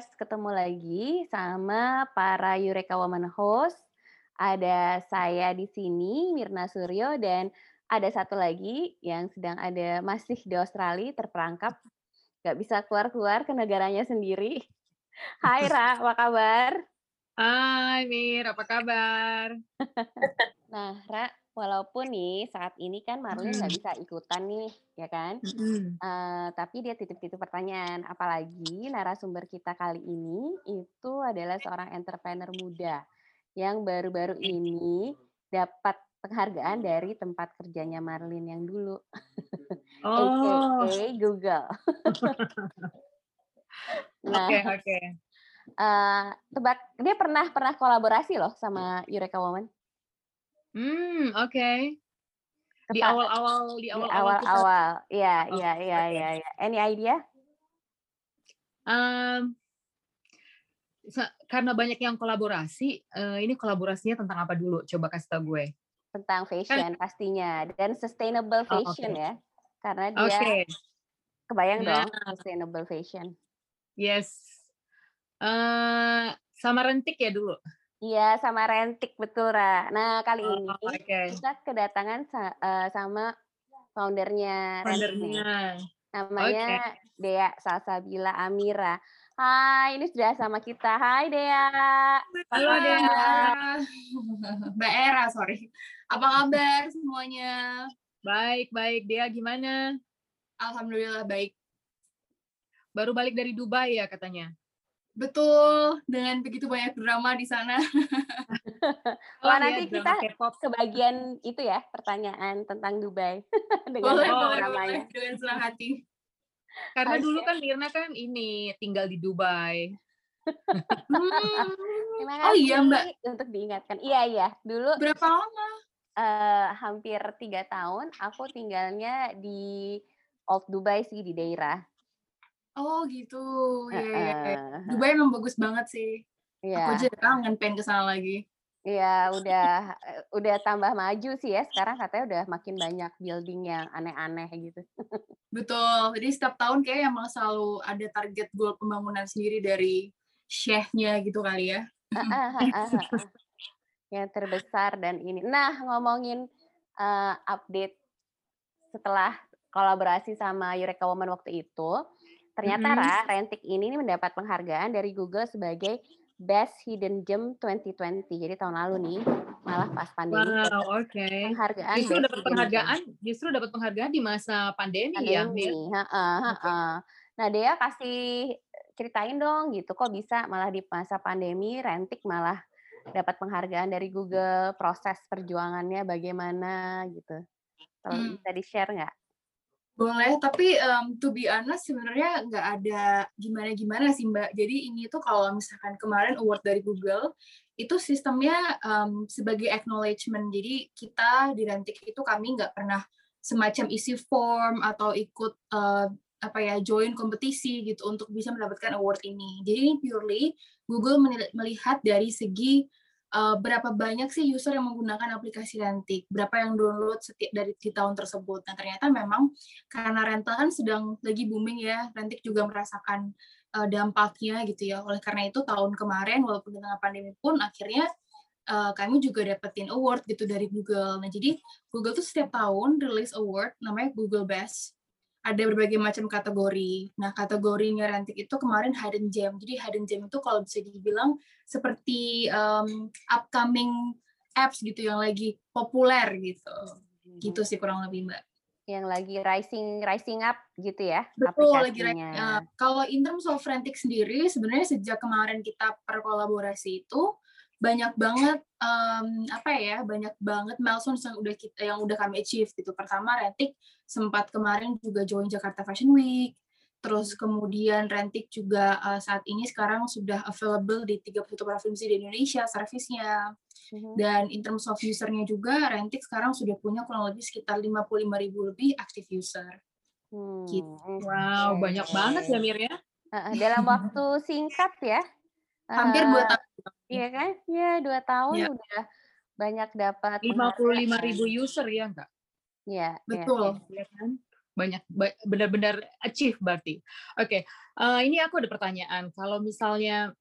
podcast ketemu lagi sama para Eureka Woman host. Ada saya di sini, Mirna Suryo, dan ada satu lagi yang sedang ada masih di Australia terperangkap, nggak bisa keluar-keluar ke negaranya sendiri. Hai Ra, apa kabar? Hai Mir, apa kabar? nah Ra, walaupun nih saat ini kan Marlin nggak bisa ikutan nih, ya kan? Uh, tapi dia titip-titip pertanyaan. Apalagi narasumber kita kali ini itu adalah seorang entrepreneur muda yang baru-baru ini dapat penghargaan dari tempat kerjanya Marlin yang dulu, Oh. AKA Google. nah, Oke oke. uh, tebak dia pernah pernah kolaborasi loh sama Eureka Woman. Hmm, oke. Di Kepa- awal-awal di di awal-awal kita awal-awal, iya Oh, iya iya iya. iya. Any idea? Sa- karena banyak yang kolaborasi, eh, ini kolaborasinya tentang apa dulu? Coba kasih tau gue. tentang fashion pastinya dan sustainable Oh, fashion oke. ya karena Oke, dia kebayang Nah. dong sustainable fashion yes. Eh, sama rentik ya dulu. Iya sama rentik betul Ra nah kali Oh, ini oke. kita kedatangan sa- eh, sama foundernya Foundernya. namanya Dea Salsabila Amira Hai ini sudah sama kita Hai Dea Halo kabar? Dea. Mbak Era, sorry. Apa kabar semuanya? Baik baik. Dea gimana? Alhamdulillah baik. Baru balik dari Dubai ya katanya. Betul, dengan begitu banyak drama di sana. Wah, iya, nanti drama kita K-pop. kebagian itu ya pertanyaan tentang Dubai dengan Boleh, Oh, boleh, boleh. Dengan senang hati. Karena Oke. dulu kan Mirna kan ini tinggal di Dubai. Hmm, Oh iya, Mbak. untuk diingatkan. Iya iya, dulu berapa lama? eh, hampir tiga tahun aku tinggalnya di Old Dubai sih di daerah. Oh gitu. Iya, iya, iya. Heeh, Dubai emang bagus banget sih. Iya, Aku aja kangen pengen ke sana lagi. iya udah eh, udah tambah maju sih ya. Sekarang katanya udah makin banyak building yang aneh-aneh gitu. Betul. Jadi setiap tahun kayak emang selalu ada target goal pembangunan sendiri dari sheikhnya gitu kali ya. Yang terbesar dan ini. Nah ngomongin eh, update setelah kolaborasi sama Eureka Woman waktu itu, ternyata Mhm. Ra, Rentik ini mendapat penghargaan dari Google sebagai Best Hidden Gem 2020. Jadi tahun lalu nih, malah pas pandemi. Wow, oke. Penghargaan Justru dapat Gem. penghargaan, justru dapat penghargaan di masa pandemi, ya, pandemi. Heeh, heeh. Nah, Dea kasih ceritain dong gitu, kok bisa malah di masa pandemi Rentik malah dapat penghargaan dari Google, proses perjuangannya bagaimana gitu. Kalau Hmm. bisa di-share nggak? Boleh, tapi em, to be honest sebenarnya nggak ada gimana-gimana sih Mbak. Jadi ini tuh kalau misalkan kemarin award dari Google, itu sistemnya em, sebagai acknowledgement. Jadi kita di Rantik itu kami nggak pernah semacam isi form atau ikut eh, apa ya join kompetisi gitu untuk bisa mendapatkan award ini. Jadi purely Google melihat dari segi eh, berapa banyak sih user yang menggunakan aplikasi Rantik, berapa yang download setiap dari di tahun tersebut. Nah ternyata memang karena rental kan sedang lagi booming ya, Rentik juga merasakan uh, dampaknya gitu ya. Oleh karena itu tahun kemarin walaupun di tengah pandemi pun akhirnya uh, kami juga dapetin award gitu dari Google. Nah jadi Google tuh setiap tahun rilis award namanya Google Best. Ada berbagai macam kategori. Nah kategorinya Rentik itu kemarin Hidden Gem. Jadi Hidden Gem itu kalau bisa dibilang seperti um, upcoming apps gitu yang lagi populer gitu. Gitu sih kurang lebih Mbak. Yang lagi rising rising up gitu ya Betul, lagi aplikasinya. uh, kalau in terms of Frantic sendiri, sebenarnya sejak kemarin kita berkolaborasi itu banyak banget um, apa ya, banyak banget milestones yang udah kita yang udah kami achieve gitu. Pertama Rentik sempat kemarin juga join Jakarta Fashion Week. Terus kemudian Rentik juga uh, saat ini sekarang sudah available di 31 provinsi di Indonesia servisnya. Mhm. Dan in terms of usernya juga, Rentik sekarang sudah punya kurang lebih sekitar 55.000 lebih active user. Hmm, gitu. Wow, banyak banget ya, Mir ya. Dalam waktu singkat ya. Hampir Eh, dua tahun. Iya kan? Ya dua tahun Iya. udah banyak dapat 55 ribu user ya enggak? Iya, iya, Betul. iya. Ya kan? banyak benar-benar achieve berarti. Oke, okay. uh, ini aku ada pertanyaan. Kalau misalnya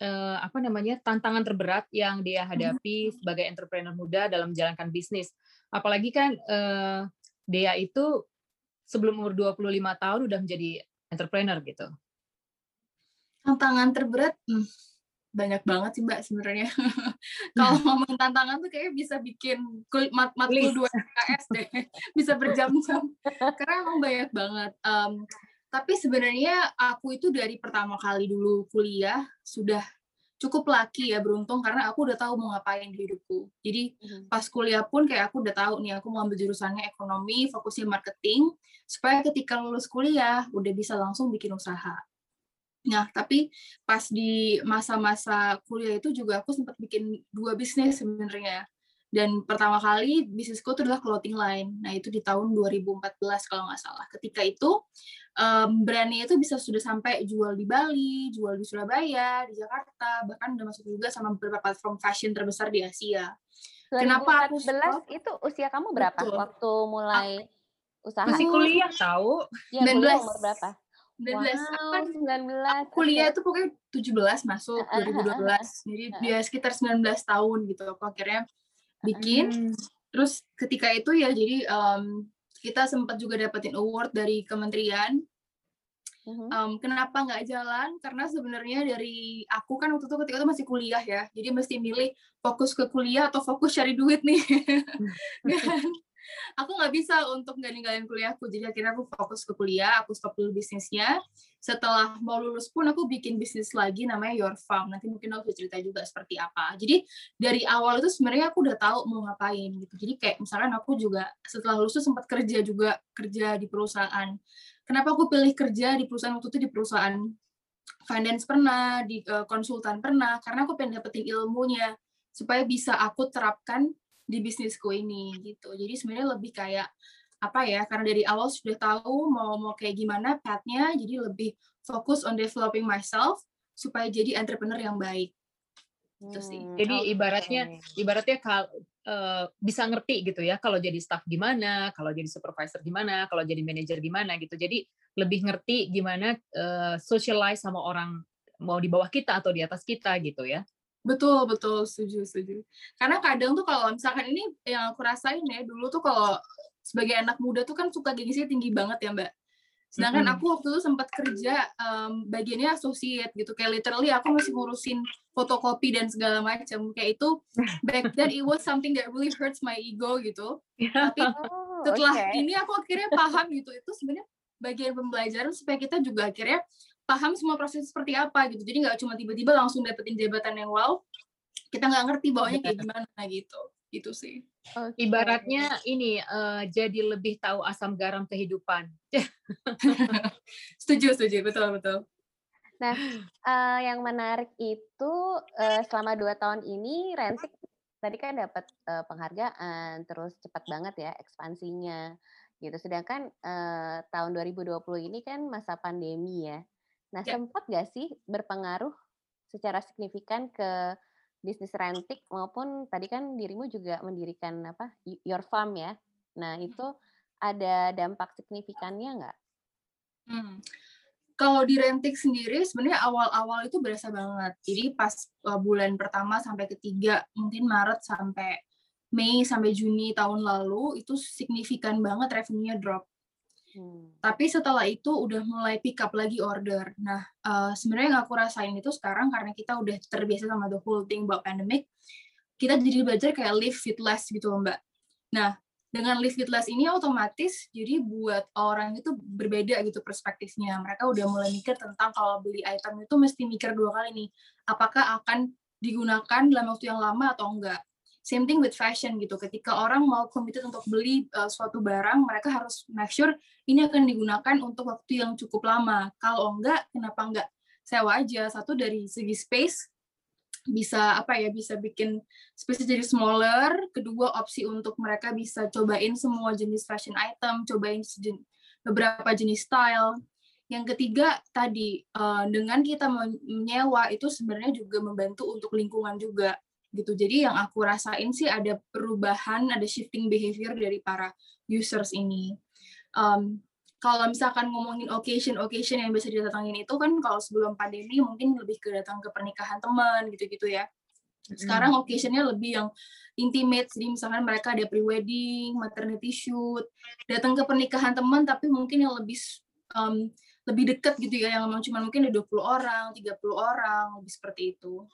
uh, apa namanya tantangan terberat yang dia mm-hmm. hadapi hmm. sebagai entrepreneur muda dalam menjalankan bisnis, apalagi kan uh, dia itu sebelum umur 25 tahun udah menjadi entrepreneur gitu. Tantangan terberat, hmm, banyak banget sih mbak sebenarnya. Kalau ngomong tantangan tuh kayaknya bisa bikin mat matkul dua KS deh, bisa berjam-jam. Karena emang banyak banget. Um, tapi sebenarnya aku itu dari pertama kali dulu kuliah sudah cukup laki ya beruntung karena aku udah tahu mau ngapain di hidupku. Jadi hmm. pas kuliah pun kayak aku udah tahu nih aku mau ambil jurusannya ekonomi, fokusnya marketing supaya ketika lulus kuliah udah bisa langsung bikin usaha. Nah, tapi pas di masa-masa kuliah itu juga aku sempat bikin dua bisnis sebenarnya. Dan pertama kali bisnisku itu adalah clothing line. Nah, itu di tahun 2014 kalau nggak salah. Ketika itu, um, brandnya itu bisa sudah sampai jual di Bali, jual di Surabaya, di Jakarta, bahkan udah masuk juga sama beberapa platform fashion terbesar di Asia. 2014 Kenapa aku itu usia kamu berapa Betul. waktu mulai usaha? Masih kuliah tahu. Ya, 19. umur berapa? 19 wow, kan 19 kuliah itu pokoknya 17 masuk 2012 jadi dia sekitar 19 tahun gitu. Aku akhirnya bikin. Terus ketika itu ya jadi um, kita sempat juga dapetin award dari kementerian. Um, kenapa nggak jalan? Karena sebenarnya dari aku kan waktu itu ketika itu masih kuliah ya. Jadi mesti milih fokus ke kuliah atau fokus cari duit nih. Kan? Aku nggak bisa untuk nggak ninggalin kuliahku jadi akhirnya aku fokus ke kuliah aku stop dulu bisnisnya. Setelah mau lulus pun aku bikin bisnis lagi namanya Your Farm. Nanti mungkin aku bisa cerita juga seperti apa. Jadi dari awal itu sebenarnya aku udah tahu mau ngapain gitu. Jadi kayak misalkan aku juga setelah lulus tuh sempat kerja juga kerja di perusahaan. Kenapa aku pilih kerja di perusahaan? Waktu itu di perusahaan finance pernah di uh, konsultan pernah karena aku pengen dapetin ilmunya supaya bisa aku terapkan di bisnisku ini gitu. Jadi sebenarnya lebih kayak apa ya? Karena dari awal sudah tahu mau mau kayak gimana pathnya, jadi lebih fokus on developing myself supaya jadi entrepreneur yang baik. Gitu sih. Hmm, jadi okay. ibaratnya ibaratnya kal uh, bisa ngerti gitu ya kalau jadi staff gimana, kalau jadi supervisor gimana, kalau jadi manajer gimana gitu. Jadi lebih ngerti gimana uh, socialize sama orang mau di bawah kita atau di atas kita gitu ya. Betul, betul, setuju, setuju. Karena kadang tuh kalau misalkan ini yang aku rasain ya, dulu tuh kalau sebagai anak muda tuh kan suka gengsinya tinggi banget ya, Mbak. Sedangkan aku waktu itu sempat kerja um, bagiannya associate gitu, kayak literally aku masih ngurusin fotokopi dan segala macam. Kayak itu back then it was something that really hurts my ego gitu. Tapi oh, setelah okay. ini aku akhirnya paham gitu, itu sebenarnya bagian pembelajaran supaya kita juga akhirnya paham semua proses seperti apa gitu. Jadi nggak cuma tiba-tiba langsung dapetin jabatan yang wow, kita nggak ngerti bawahnya kayak gimana gitu. Itu sih. Okay. Ibaratnya ini uh, jadi lebih tahu asam garam kehidupan. setuju, setuju, betul, betul. Nah, uh, yang menarik itu uh, selama dua tahun ini Rensik tadi kan dapat uh, penghargaan, terus cepat banget ya ekspansinya gitu. Sedangkan uh, tahun 2020 ini kan masa pandemi ya. Nah, ya. sempat nggak sih berpengaruh secara signifikan ke bisnis rentik maupun tadi kan dirimu juga mendirikan apa your farm ya. Nah, hmm. itu ada dampak signifikannya nggak? Hmm. Kalau di rentik sendiri sebenarnya awal-awal itu berasa banget. Jadi pas uh, bulan pertama sampai ketiga, mungkin Maret sampai Mei sampai Juni tahun lalu itu signifikan banget revenue-nya drop. Hmm. Tapi setelah itu udah mulai pick up lagi order. Nah, uh, sebenarnya yang aku rasain itu sekarang karena kita udah terbiasa sama the whole thing about pandemic, kita jadi belajar kayak live with less gitu loh, Mbak. Nah, dengan live with less ini otomatis jadi buat orang itu berbeda gitu perspektifnya. Mereka udah mulai mikir tentang kalau beli item itu mesti mikir dua kali nih, apakah akan digunakan dalam waktu yang lama atau enggak same thing with fashion gitu. Ketika orang mau committed untuk beli uh, suatu barang mereka harus make sure ini akan digunakan untuk waktu yang cukup lama. Kalau enggak kenapa enggak sewa aja? Satu dari segi space bisa apa ya bisa bikin space jadi smaller. Kedua opsi untuk mereka bisa cobain semua jenis fashion item cobain beberapa jenis style. Yang ketiga tadi uh, dengan kita menyewa itu sebenarnya juga membantu untuk lingkungan juga gitu. Jadi yang aku rasain sih ada perubahan, ada shifting behavior dari para users ini. Um, kalau misalkan ngomongin occasion-occasion yang bisa didatangin itu kan kalau sebelum pandemi mungkin lebih ke datang ke pernikahan teman gitu-gitu ya. Sekarang occasionnya lebih yang intimate, jadi misalkan mereka ada pre-wedding, maternity shoot, datang ke pernikahan teman tapi mungkin yang lebih um, lebih dekat gitu ya, yang memang cuma mungkin ada 20 orang, 30 orang, lebih seperti itu.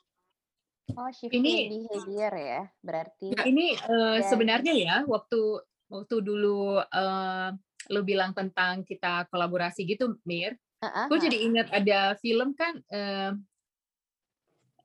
Oh, shifting ini, behavior ya, berarti. Ya, ini uh, ya. sebenarnya ya, waktu waktu dulu uh, lu bilang tentang kita kolaborasi gitu, Mir. Uh-huh. Gue jadi ingat ada film kan uh,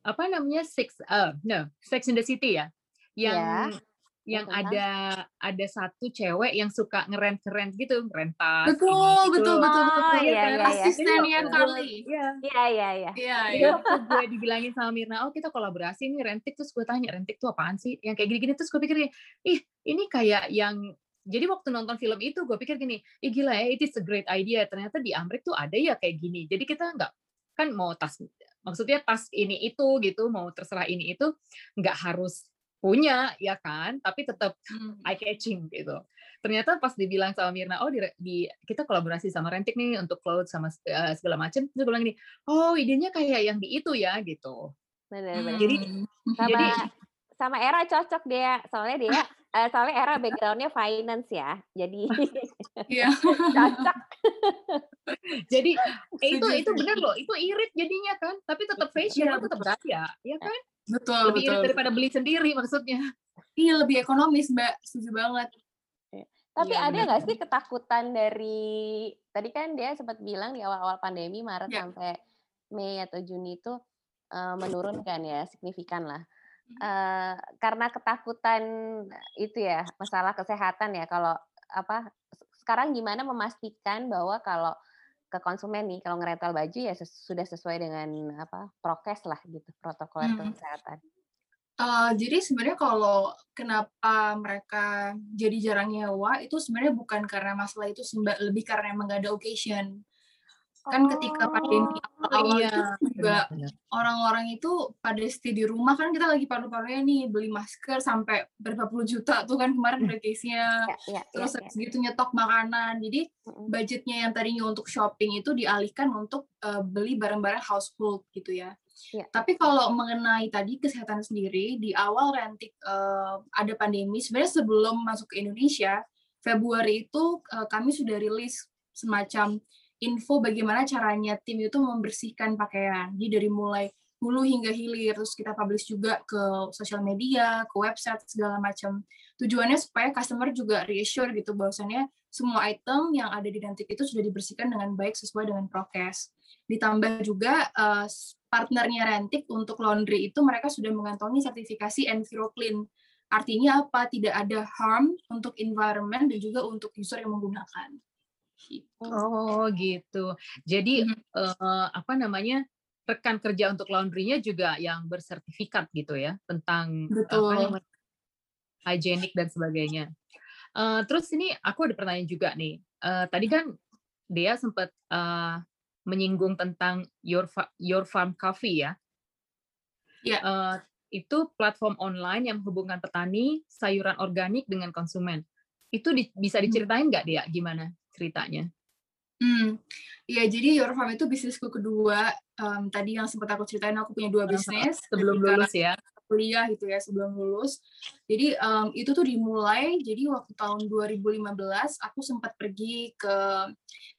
apa namanya Six uh, no Sex in the City ya, yang yeah. Yang uh-huh. ada ada satu cewek yang suka ngerent ngerent gitu, ngerent tas. Betul, gitu. betul, betul, betul, betul. Oh, iya, iya, Asistennya kali. Iya, iya, iya. Iya, iya. iya. gue dibilangin sama Mirna, oh kita kolaborasi nih rentik terus gue tanya rentik tuh apaan sih? Yang kayak gini-gini terus gue pikir ih ini kayak yang jadi waktu nonton film itu gue pikir gini, ih gila ya, it is a great idea. Ternyata di Amrik tuh ada ya kayak gini. Jadi kita nggak kan mau tas, maksudnya tas ini itu gitu, mau terserah ini itu nggak harus punya ya kan, tapi tetap hmm. eye catching gitu. Ternyata pas dibilang sama Mirna, oh di, di kita kolaborasi sama Rentik nih untuk cloud sama uh, segala macam, terus bilang gini, oh idenya kayak yang di itu ya gitu. Benar, benar. Jadi sama, jadi sama era cocok dia, soalnya dia uh, soalnya era backgroundnya finance ya, jadi yeah. cocok. jadi eh, itu itu benar loh, itu irit jadinya kan, tapi tetap fashion, yeah, tetap beraya, ya kan? Betul, lebih betul. irit daripada beli sendiri maksudnya. Iya lebih ekonomis mbak, setuju banget. Tapi ya, ada nggak sih ketakutan dari tadi kan dia sempat bilang di awal-awal pandemi Maret ya. sampai Mei atau Juni itu uh, menurun kan ya signifikan lah uh, karena ketakutan itu ya masalah kesehatan ya kalau apa sekarang gimana memastikan bahwa kalau ke konsumen nih kalau ngerental baju ya ses sudah sesuai dengan apa prokes lah gitu protokol hmm. kesehatan. Uh, jadi sebenarnya kalau kenapa mereka jadi jarang nyewa itu sebenarnya bukan karena masalah itu lebih karena emang gak ada occasion kan ketika pandemi oh, awal iya. itu juga orang-orang itu pada stay di rumah. Kan kita lagi paru-parunya nih beli masker sampai berapa puluh juta tuh kan kemarin ada case-nya ya, ya, terus ya, ya. segitu nyetok makanan. Jadi budgetnya yang tadinya untuk shopping itu dialihkan untuk uh, beli barang-barang household gitu ya. Ya. Tapi kalau mengenai tadi kesehatan sendiri di awal rentik uh, ada pandemi sebenarnya sebelum masuk ke Indonesia Februari itu uh, kami sudah rilis semacam info bagaimana caranya tim itu membersihkan pakaian. Jadi dari mulai hulu hingga hilir, terus kita publish juga ke sosial media, ke website, segala macam. Tujuannya supaya customer juga reassure gitu bahwasannya semua item yang ada di Dantik itu sudah dibersihkan dengan baik sesuai dengan prokes. Ditambah juga uh, partnernya Rentik untuk laundry itu mereka sudah mengantongi sertifikasi EnviroClean. Artinya apa? Tidak ada harm untuk environment dan juga untuk user yang menggunakan. Gitu. Oh gitu. Jadi hmm. uh, apa namanya rekan kerja untuk laundrynya juga yang bersertifikat gitu ya tentang Betul. apa namanya higienik dan sebagainya. Uh, terus ini aku ada pertanyaan juga nih. Uh, tadi kan dia sempat uh, menyinggung tentang your Fa your farm coffee ya. Yeah. Uh, itu platform online yang menghubungkan petani sayuran organik dengan konsumen. Itu di, bisa diceritain nggak dia gimana? Ceritanya? Hmm, ya jadi Your Farm itu bisnisku kedua. Um, tadi yang sempat aku ceritain aku punya dua bisnis sebelum lulus ya. Kuliah gitu ya sebelum lulus. Jadi um, itu tuh dimulai. Jadi waktu tahun 2015 aku sempat pergi ke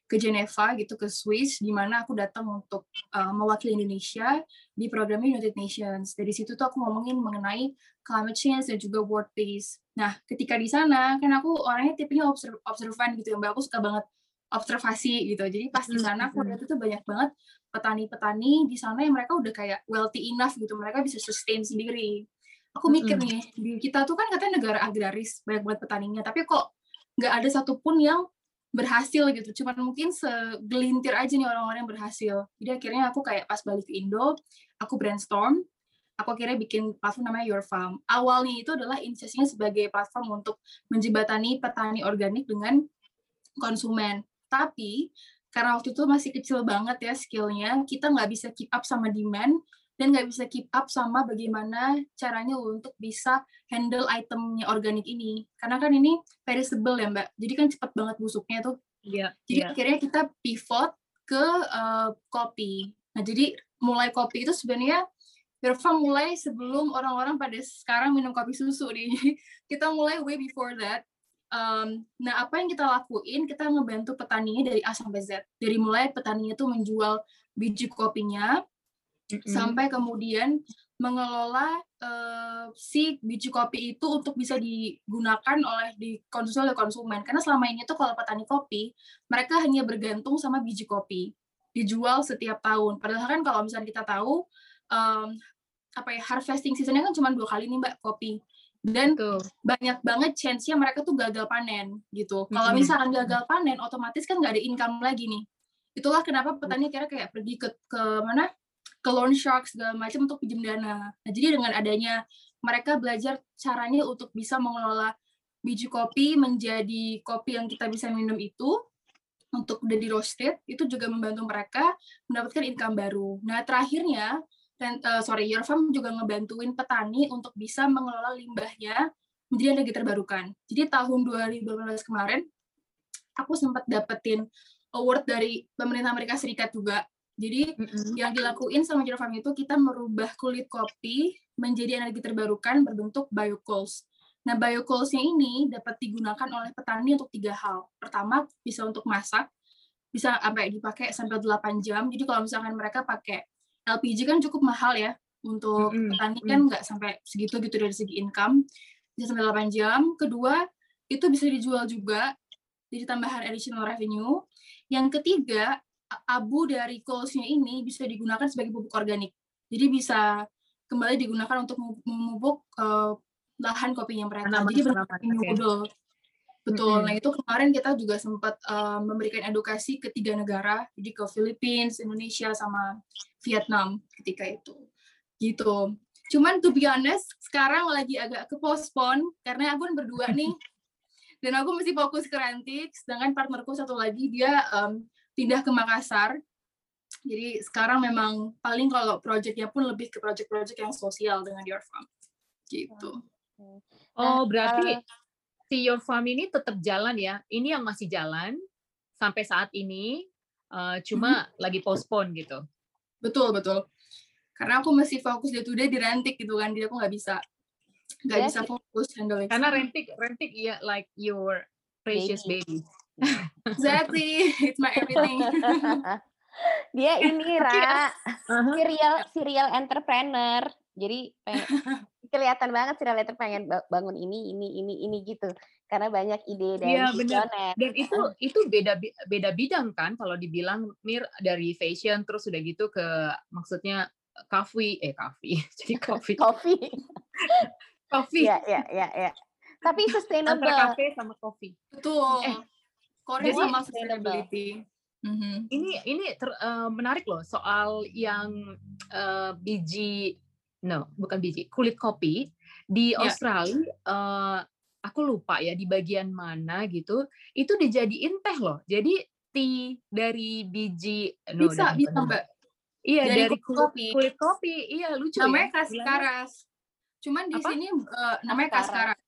ke Geneva gitu ke Swiss di mana aku datang untuk uh, mewakili Indonesia di programnya United Nations. Dari situ tuh aku ngomongin mengenai climate change dan juga world peace. Nah, ketika di sana kan aku orangnya tipenya observ observan gitu ya, Mbak. Aku suka banget observasi gitu. Jadi pas di sana aku lihat itu banyak banget petani-petani di sana yang mereka udah kayak wealthy enough gitu. Mereka bisa sustain sendiri. Aku mikir nih, di kita tuh kan katanya negara agraris, banyak banget petaninya, tapi kok nggak ada satupun yang berhasil gitu. Cuman mungkin segelintir aja nih orang-orang yang berhasil. Jadi akhirnya aku kayak pas balik ke Indo, aku brainstorm, aku akhirnya bikin platform namanya Your Farm. Awalnya itu adalah inisiasinya sebagai platform untuk menjebatani petani organik dengan konsumen. Tapi karena waktu itu masih kecil banget ya skillnya, kita nggak bisa keep up sama demand, dan nggak bisa keep up sama bagaimana caranya untuk bisa handle itemnya organik ini. Karena kan ini perishable ya Mbak, jadi kan cepat banget busuknya tuh. Yeah, jadi yeah. akhirnya kita pivot ke uh, kopi. Nah, jadi mulai kopi itu sebenarnya Irfan mulai sebelum orang-orang pada sekarang minum kopi susu nih. kita mulai way before that. Um, nah, apa yang kita lakuin? Kita ngebantu petaninya dari A sampai Z. Dari mulai petaninya tuh menjual biji kopinya, mm-hmm. sampai kemudian mengelola uh, si biji kopi itu untuk bisa digunakan oleh dikonsumsi oleh konsumen. Karena selama ini tuh kalau petani kopi, mereka hanya bergantung sama biji kopi dijual setiap tahun. Padahal kan kalau misalnya kita tahu um, apa ya harvesting seasonnya kan cuma dua kali nih mbak kopi dan Betul. banyak banget chance-nya mereka tuh gagal panen gitu. Kalau mm -hmm. misalkan gagal panen, otomatis kan nggak ada income lagi nih. Itulah kenapa petani kira kayak pergi ke ke mana ke loan shark segala macam untuk pinjam dana. Nah jadi dengan adanya mereka belajar caranya untuk bisa mengelola biji kopi menjadi kopi yang kita bisa minum itu untuk udah di roasted itu juga membantu mereka mendapatkan income baru. Nah terakhirnya uh, sorry, Your Farm juga ngebantuin petani untuk bisa mengelola limbahnya menjadi energi terbarukan. Jadi tahun 2012 kemarin aku sempat dapetin award dari pemerintah Amerika Serikat juga. Jadi mm-hmm. yang dilakuin sama Your Farm itu kita merubah kulit kopi menjadi energi terbarukan berbentuk biocoals. Nah, biocoals-nya ini dapat digunakan oleh petani untuk tiga hal. Pertama, bisa untuk masak, bisa sampai dipakai sampai 8 jam. Jadi kalau misalkan mereka pakai LPG kan cukup mahal ya untuk mm -hmm. petani kan nggak sampai segitu gitu dari segi income bisa sampai 8 jam. Kedua itu bisa dijual juga jadi tambahan additional revenue. Yang ketiga abu dari coalsnya ini bisa digunakan sebagai pupuk organik. Jadi bisa kembali digunakan untuk memupuk uh, lahan kopinya mereka. Tanaman, jadi benar Betul. Mm -hmm. Nah itu kemarin kita juga sempat uh, memberikan edukasi ke tiga negara, jadi ke Philippines, Indonesia, sama Vietnam ketika itu. Gitu. Cuman to be honest, sekarang lagi agak ke postpone karena aku kan berdua nih. Dan aku mesti fokus ke Rantik, sedangkan partnerku satu lagi dia um, pindah ke Makassar. Jadi sekarang memang paling kalau proyeknya pun lebih ke proyek-proyek yang sosial dengan Your Farm. Gitu. Oh, berarti uh, si Your Farm ini tetap jalan ya. Ini yang masih jalan sampai saat ini, uh, cuma hmm. lagi postpone gitu. Betul betul. Karena aku masih fokus day to day di rentik gitu kan, jadi aku nggak bisa nggak yeah. bisa fokus handle Karena rentik rentik ya like your precious baby. baby. exactly, it's my everything. Dia ini Ra, serial serial entrepreneur. Jadi kelihatan banget sih Realtor pengen bangun ini ini ini ini gitu. Karena banyak ide dan iya, benar. dan itu itu beda beda bidang kan kalau dibilang mir dari fashion terus udah gitu ke maksudnya coffee eh coffee jadi coffee coffee coffee ya ya ya ya tapi sustainable. Antara cafe sama coffee betul. Eh, Korea sama sustainability. Mm-hmm. Ini ini ter, uh, menarik loh soal yang uh, biji no bukan biji kulit kopi di yeah. Australia uh, aku lupa ya di bagian mana gitu itu dijadiin teh loh jadi tea dari biji no, bisa bisa mbak iya dari, dari kulit kopi kulit kopi iya lucu namanya ya? kaskaras cuman di Apa? sini uh, namanya kaskaras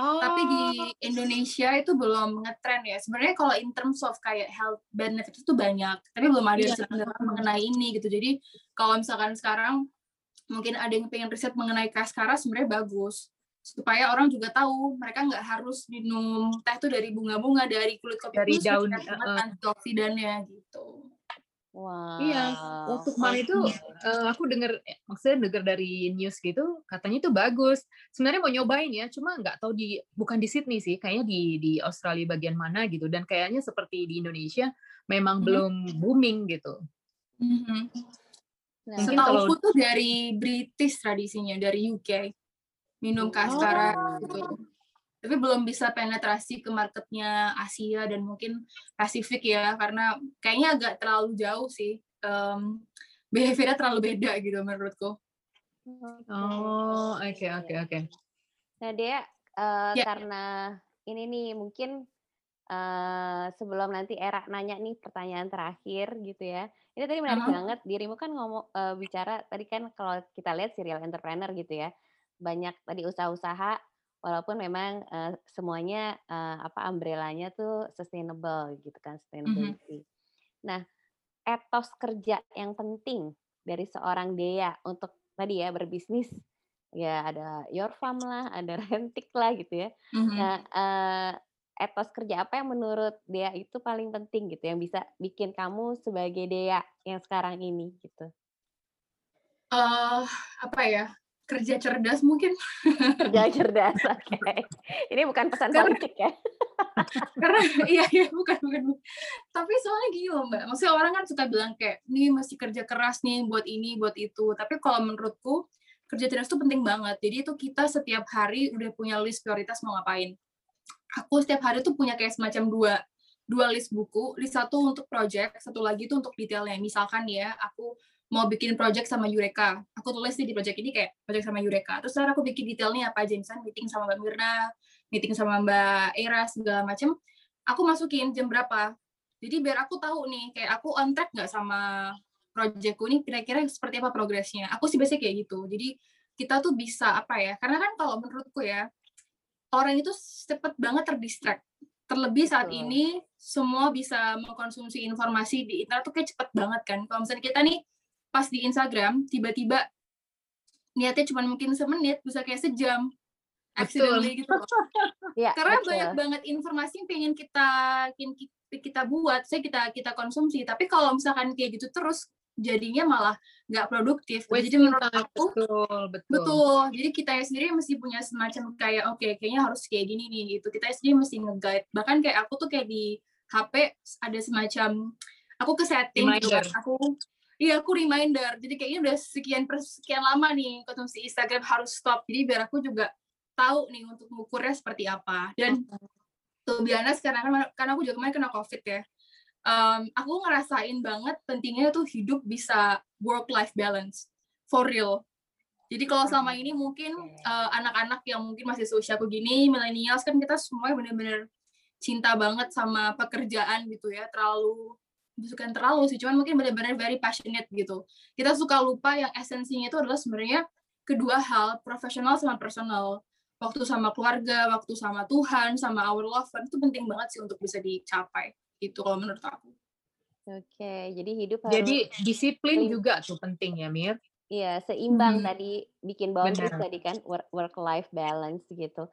Oh. Tapi di Indonesia itu belum ngetren ya. Sebenarnya kalau in terms of kayak health benefit itu banyak, tapi belum ada yang yeah. mengenai ini gitu. Jadi kalau misalkan sekarang mungkin ada yang pengen riset mengenai kaskara sebenarnya bagus supaya orang juga tahu mereka nggak harus minum teh itu dari bunga-bunga dari kulit kopi dari daun uh, antioksidannya gitu. Wow. Iya, waktu kemarin itu uh, aku dengar, maksudnya dengar dari news gitu, katanya itu bagus. Sebenarnya mau nyobain ya, cuma nggak tahu di bukan di Sydney sih, kayaknya di di Australia bagian mana gitu. Dan kayaknya seperti di Indonesia memang -hmm. belum booming gitu. -hmm. Nah, Setahu kalau... tuh dari British tradisinya, dari UK. Minum kaskara oh. gitu. Tapi belum bisa penetrasi ke marketnya Asia dan mungkin Pasifik ya, karena kayaknya agak terlalu jauh sih. Um, behaviornya terlalu beda gitu menurutku. Oh, oke okay, oke okay, oke. Okay. Nah, dia uh, yeah. karena ini nih mungkin uh, sebelum nanti era nanya nih pertanyaan terakhir gitu ya. Ini tadi menarik uh-huh. banget, dirimu kan ngomong uh, bicara tadi kan kalau kita lihat serial entrepreneur gitu ya, banyak tadi usaha-usaha walaupun memang uh, semuanya uh, apa umbrellanya tuh sustainable gitu kan mhm. sustainability. Mm -hmm. Nah, etos kerja yang penting dari seorang Dea untuk tadi ya berbisnis ya ada your farm lah, ada rentik lah gitu ya. -hmm. Nah, uh, etos kerja apa yang menurut Dea itu paling penting gitu yang bisa bikin kamu sebagai Dea yang sekarang ini gitu? Uh, apa ya? kerja cerdas mungkin. Kerja cerdas, oke. Okay. Ini bukan pesan karena, politik ya? karena iya iya bukan bukan. Tapi soalnya gini loh mbak, maksudnya orang kan suka bilang kayak, nih mesti kerja keras nih buat ini buat itu. Tapi kalau menurutku kerja cerdas itu penting banget. Jadi itu kita setiap hari udah punya list prioritas mau ngapain. Aku setiap hari tuh punya kayak semacam dua dua list buku, list satu untuk project, satu lagi itu untuk detailnya. Misalkan ya, aku mau bikin project sama Yureka. Aku tulis di project ini kayak project sama Yureka. Terus sekarang aku bikin detailnya apa aja, misalnya meeting sama Mbak Mirna, meeting sama Mbak Era, segala macam. Aku masukin jam berapa. Jadi biar aku tahu nih, kayak aku on track nggak sama projectku ini kira-kira seperti apa progresnya. Aku sih biasanya kayak gitu. Jadi kita tuh bisa apa ya, karena kan kalau menurutku ya, orang itu cepet banget terdistract. Terlebih saat ini semua bisa mengkonsumsi informasi di internet tuh kayak cepet banget kan. Kalau misalnya kita nih pas di Instagram tiba-tiba niatnya cuma mungkin semenit bisa kayak sejam accidentally gitu ya, karena betul. banyak banget informasi yang pengen kita kita buat saya kita kita konsumsi tapi kalau misalkan kayak gitu terus jadinya malah nggak produktif Wasting jadi menurut aku betul, betul betul jadi kita sendiri mesti punya semacam kayak oke okay, kayaknya harus kayak gini nih gitu kita sendiri mesti nge-guide bahkan kayak aku tuh kayak di HP ada semacam aku ke setting gitu kan. aku Iya, aku reminder. Jadi kayaknya udah sekian sekian lama nih konsumsi Instagram harus stop. Jadi biar aku juga tahu nih untuk mengukurnya seperti apa. Dan tuh biasa sekarang kan karena aku juga kemarin kena COVID ya. Um, aku ngerasain banget pentingnya tuh hidup bisa work life balance for real. Jadi kalau selama ini mungkin uh, anak-anak yang mungkin masih sosial aku gini, millennials kan kita semua bener-bener cinta banget sama pekerjaan gitu ya, terlalu bukan terlalu sih, cuman mungkin benar-benar very passionate gitu. Kita suka lupa yang esensinya itu adalah sebenarnya kedua hal, profesional sama personal. Waktu sama keluarga, waktu sama Tuhan, sama our love itu penting banget sih untuk bisa dicapai. Itu kalau menurut aku. Oke, jadi hidup harus Jadi disiplin juga tuh penting ya, Mir. Iya, seimbang hmm. tadi bikin boundaries tadi kan work life balance gitu.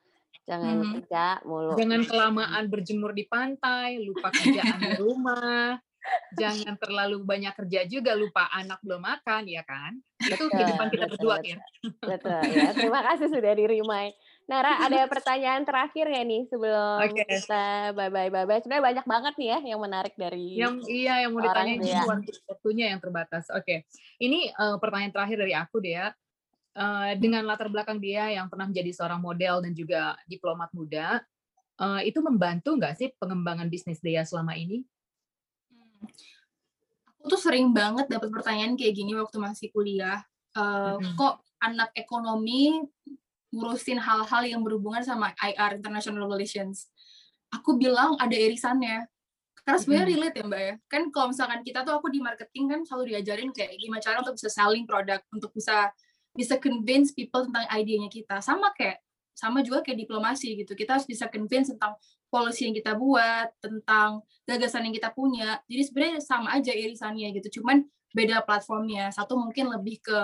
Jangan hmm. kerja mulu. Jangan kelamaan berjemur di pantai, lupa kerjaan di rumah jangan terlalu banyak kerja juga lupa anak belum makan ya kan itu kehidupan kita betul, berdua betul, ya betul ya terima kasih sudah di remind Nara ada pertanyaan terakhir ya nih sebelum okay. kita bye bye bye bye sebenarnya banyak banget nih ya yang menarik dari yang iya yang mau ditanya ya. waktunya yang terbatas oke okay. ini uh, pertanyaan terakhir dari aku deh ya uh, dengan latar belakang dia yang pernah menjadi seorang model dan juga diplomat muda uh, itu membantu nggak sih pengembangan bisnis dia selama ini Aku tuh sering banget dapat pertanyaan kayak gini waktu masih kuliah. Uh, mm-hmm. Kok anak ekonomi ngurusin hal-hal yang berhubungan sama IR (International Relations)? Aku bilang ada irisannya. Karena sebenarnya relate ya mbak ya. Kan kalau misalkan kita tuh aku di marketing kan selalu diajarin kayak gimana cara untuk bisa selling produk, untuk bisa bisa convince people tentang idenya kita. Sama kayak sama juga kayak diplomasi gitu. Kita harus bisa convince tentang policy yang kita buat, tentang gagasan yang kita punya. Jadi sebenarnya sama aja irisannya gitu, cuman beda platformnya. Satu mungkin lebih ke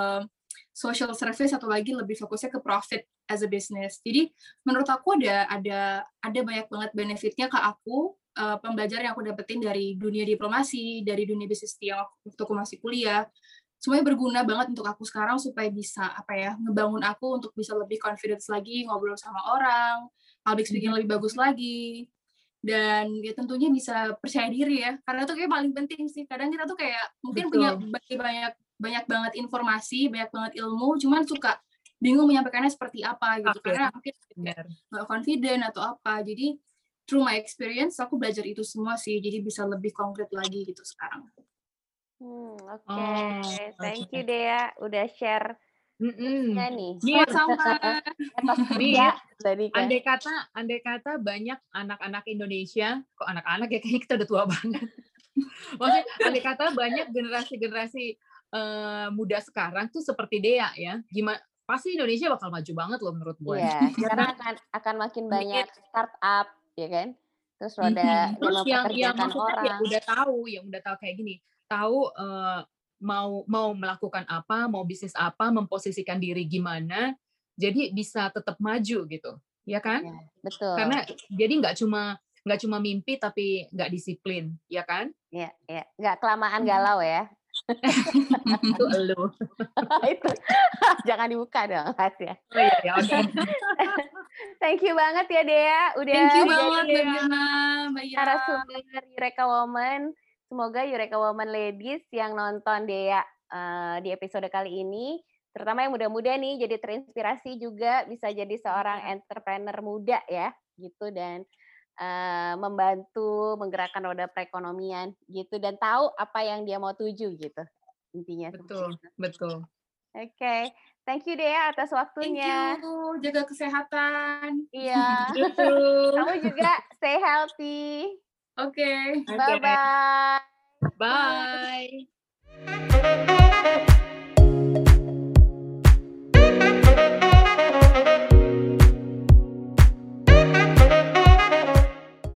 social service, satu lagi lebih fokusnya ke profit as a business. Jadi menurut aku ada ada ada banyak banget benefitnya ke aku uh, pembelajaran yang aku dapetin dari dunia diplomasi, dari dunia bisnis yang waktu aku masih kuliah. Semuanya berguna banget untuk aku sekarang supaya bisa apa ya ngebangun aku untuk bisa lebih confidence lagi ngobrol sama orang, public speaking hmm. lebih bagus lagi dan ya tentunya bisa percaya diri ya karena itu kayak paling penting sih kadang kita tuh kayak mungkin Betul. punya banyak banyak banget informasi banyak banget ilmu cuman suka bingung menyampaikannya seperti apa gitu okay. karena mungkin nggak confident atau apa jadi through my experience aku belajar itu semua sih jadi bisa lebih konkret lagi gitu sekarang. Hmm, Oke, okay. oh, thank okay. you Dea udah share Mm-mm. nih. Iya sama. Iya. Tadi kan. Andai kata, andai kata banyak anak-anak Indonesia, kok anak-anak ya kayaknya kita udah tua banget. Maksudnya, andai kata banyak generasi-generasi uh, muda sekarang tuh seperti Dea ya. Gimana pasti Indonesia bakal maju banget loh menurut gue. Iya, karena akan akan makin banyak startup, ya kan? Terus roda mm-hmm. Terus yang yang maksudnya orang. ya udah tahu, yang udah tahu kayak gini, tahu uh, mau mau melakukan apa, mau bisnis apa, memposisikan diri gimana, jadi bisa tetap maju gitu, ya kan? Ya, betul. Karena jadi nggak cuma nggak cuma mimpi tapi nggak disiplin, ya kan? Iya, iya. Nggak kelamaan galau ya. itu elu. itu jangan dibuka dong Mas ya. Oh iya, ya oke. Okay. Thank you banget ya Dea udah Thank you banget Mbak Narasumber Eureka Woman. Semoga Eureka Woman Ladies yang nonton Dea uh, di episode kali ini terutama yang muda-muda nih jadi terinspirasi juga bisa jadi seorang entrepreneur muda ya gitu dan uh, membantu menggerakkan roda perekonomian gitu dan tahu apa yang dia mau tuju gitu intinya. Betul betul. Oke okay. thank you Dea atas waktunya. thank you jaga kesehatan. Iya. Kamu juga stay healthy. Oke. Okay. bye bye bye, bye.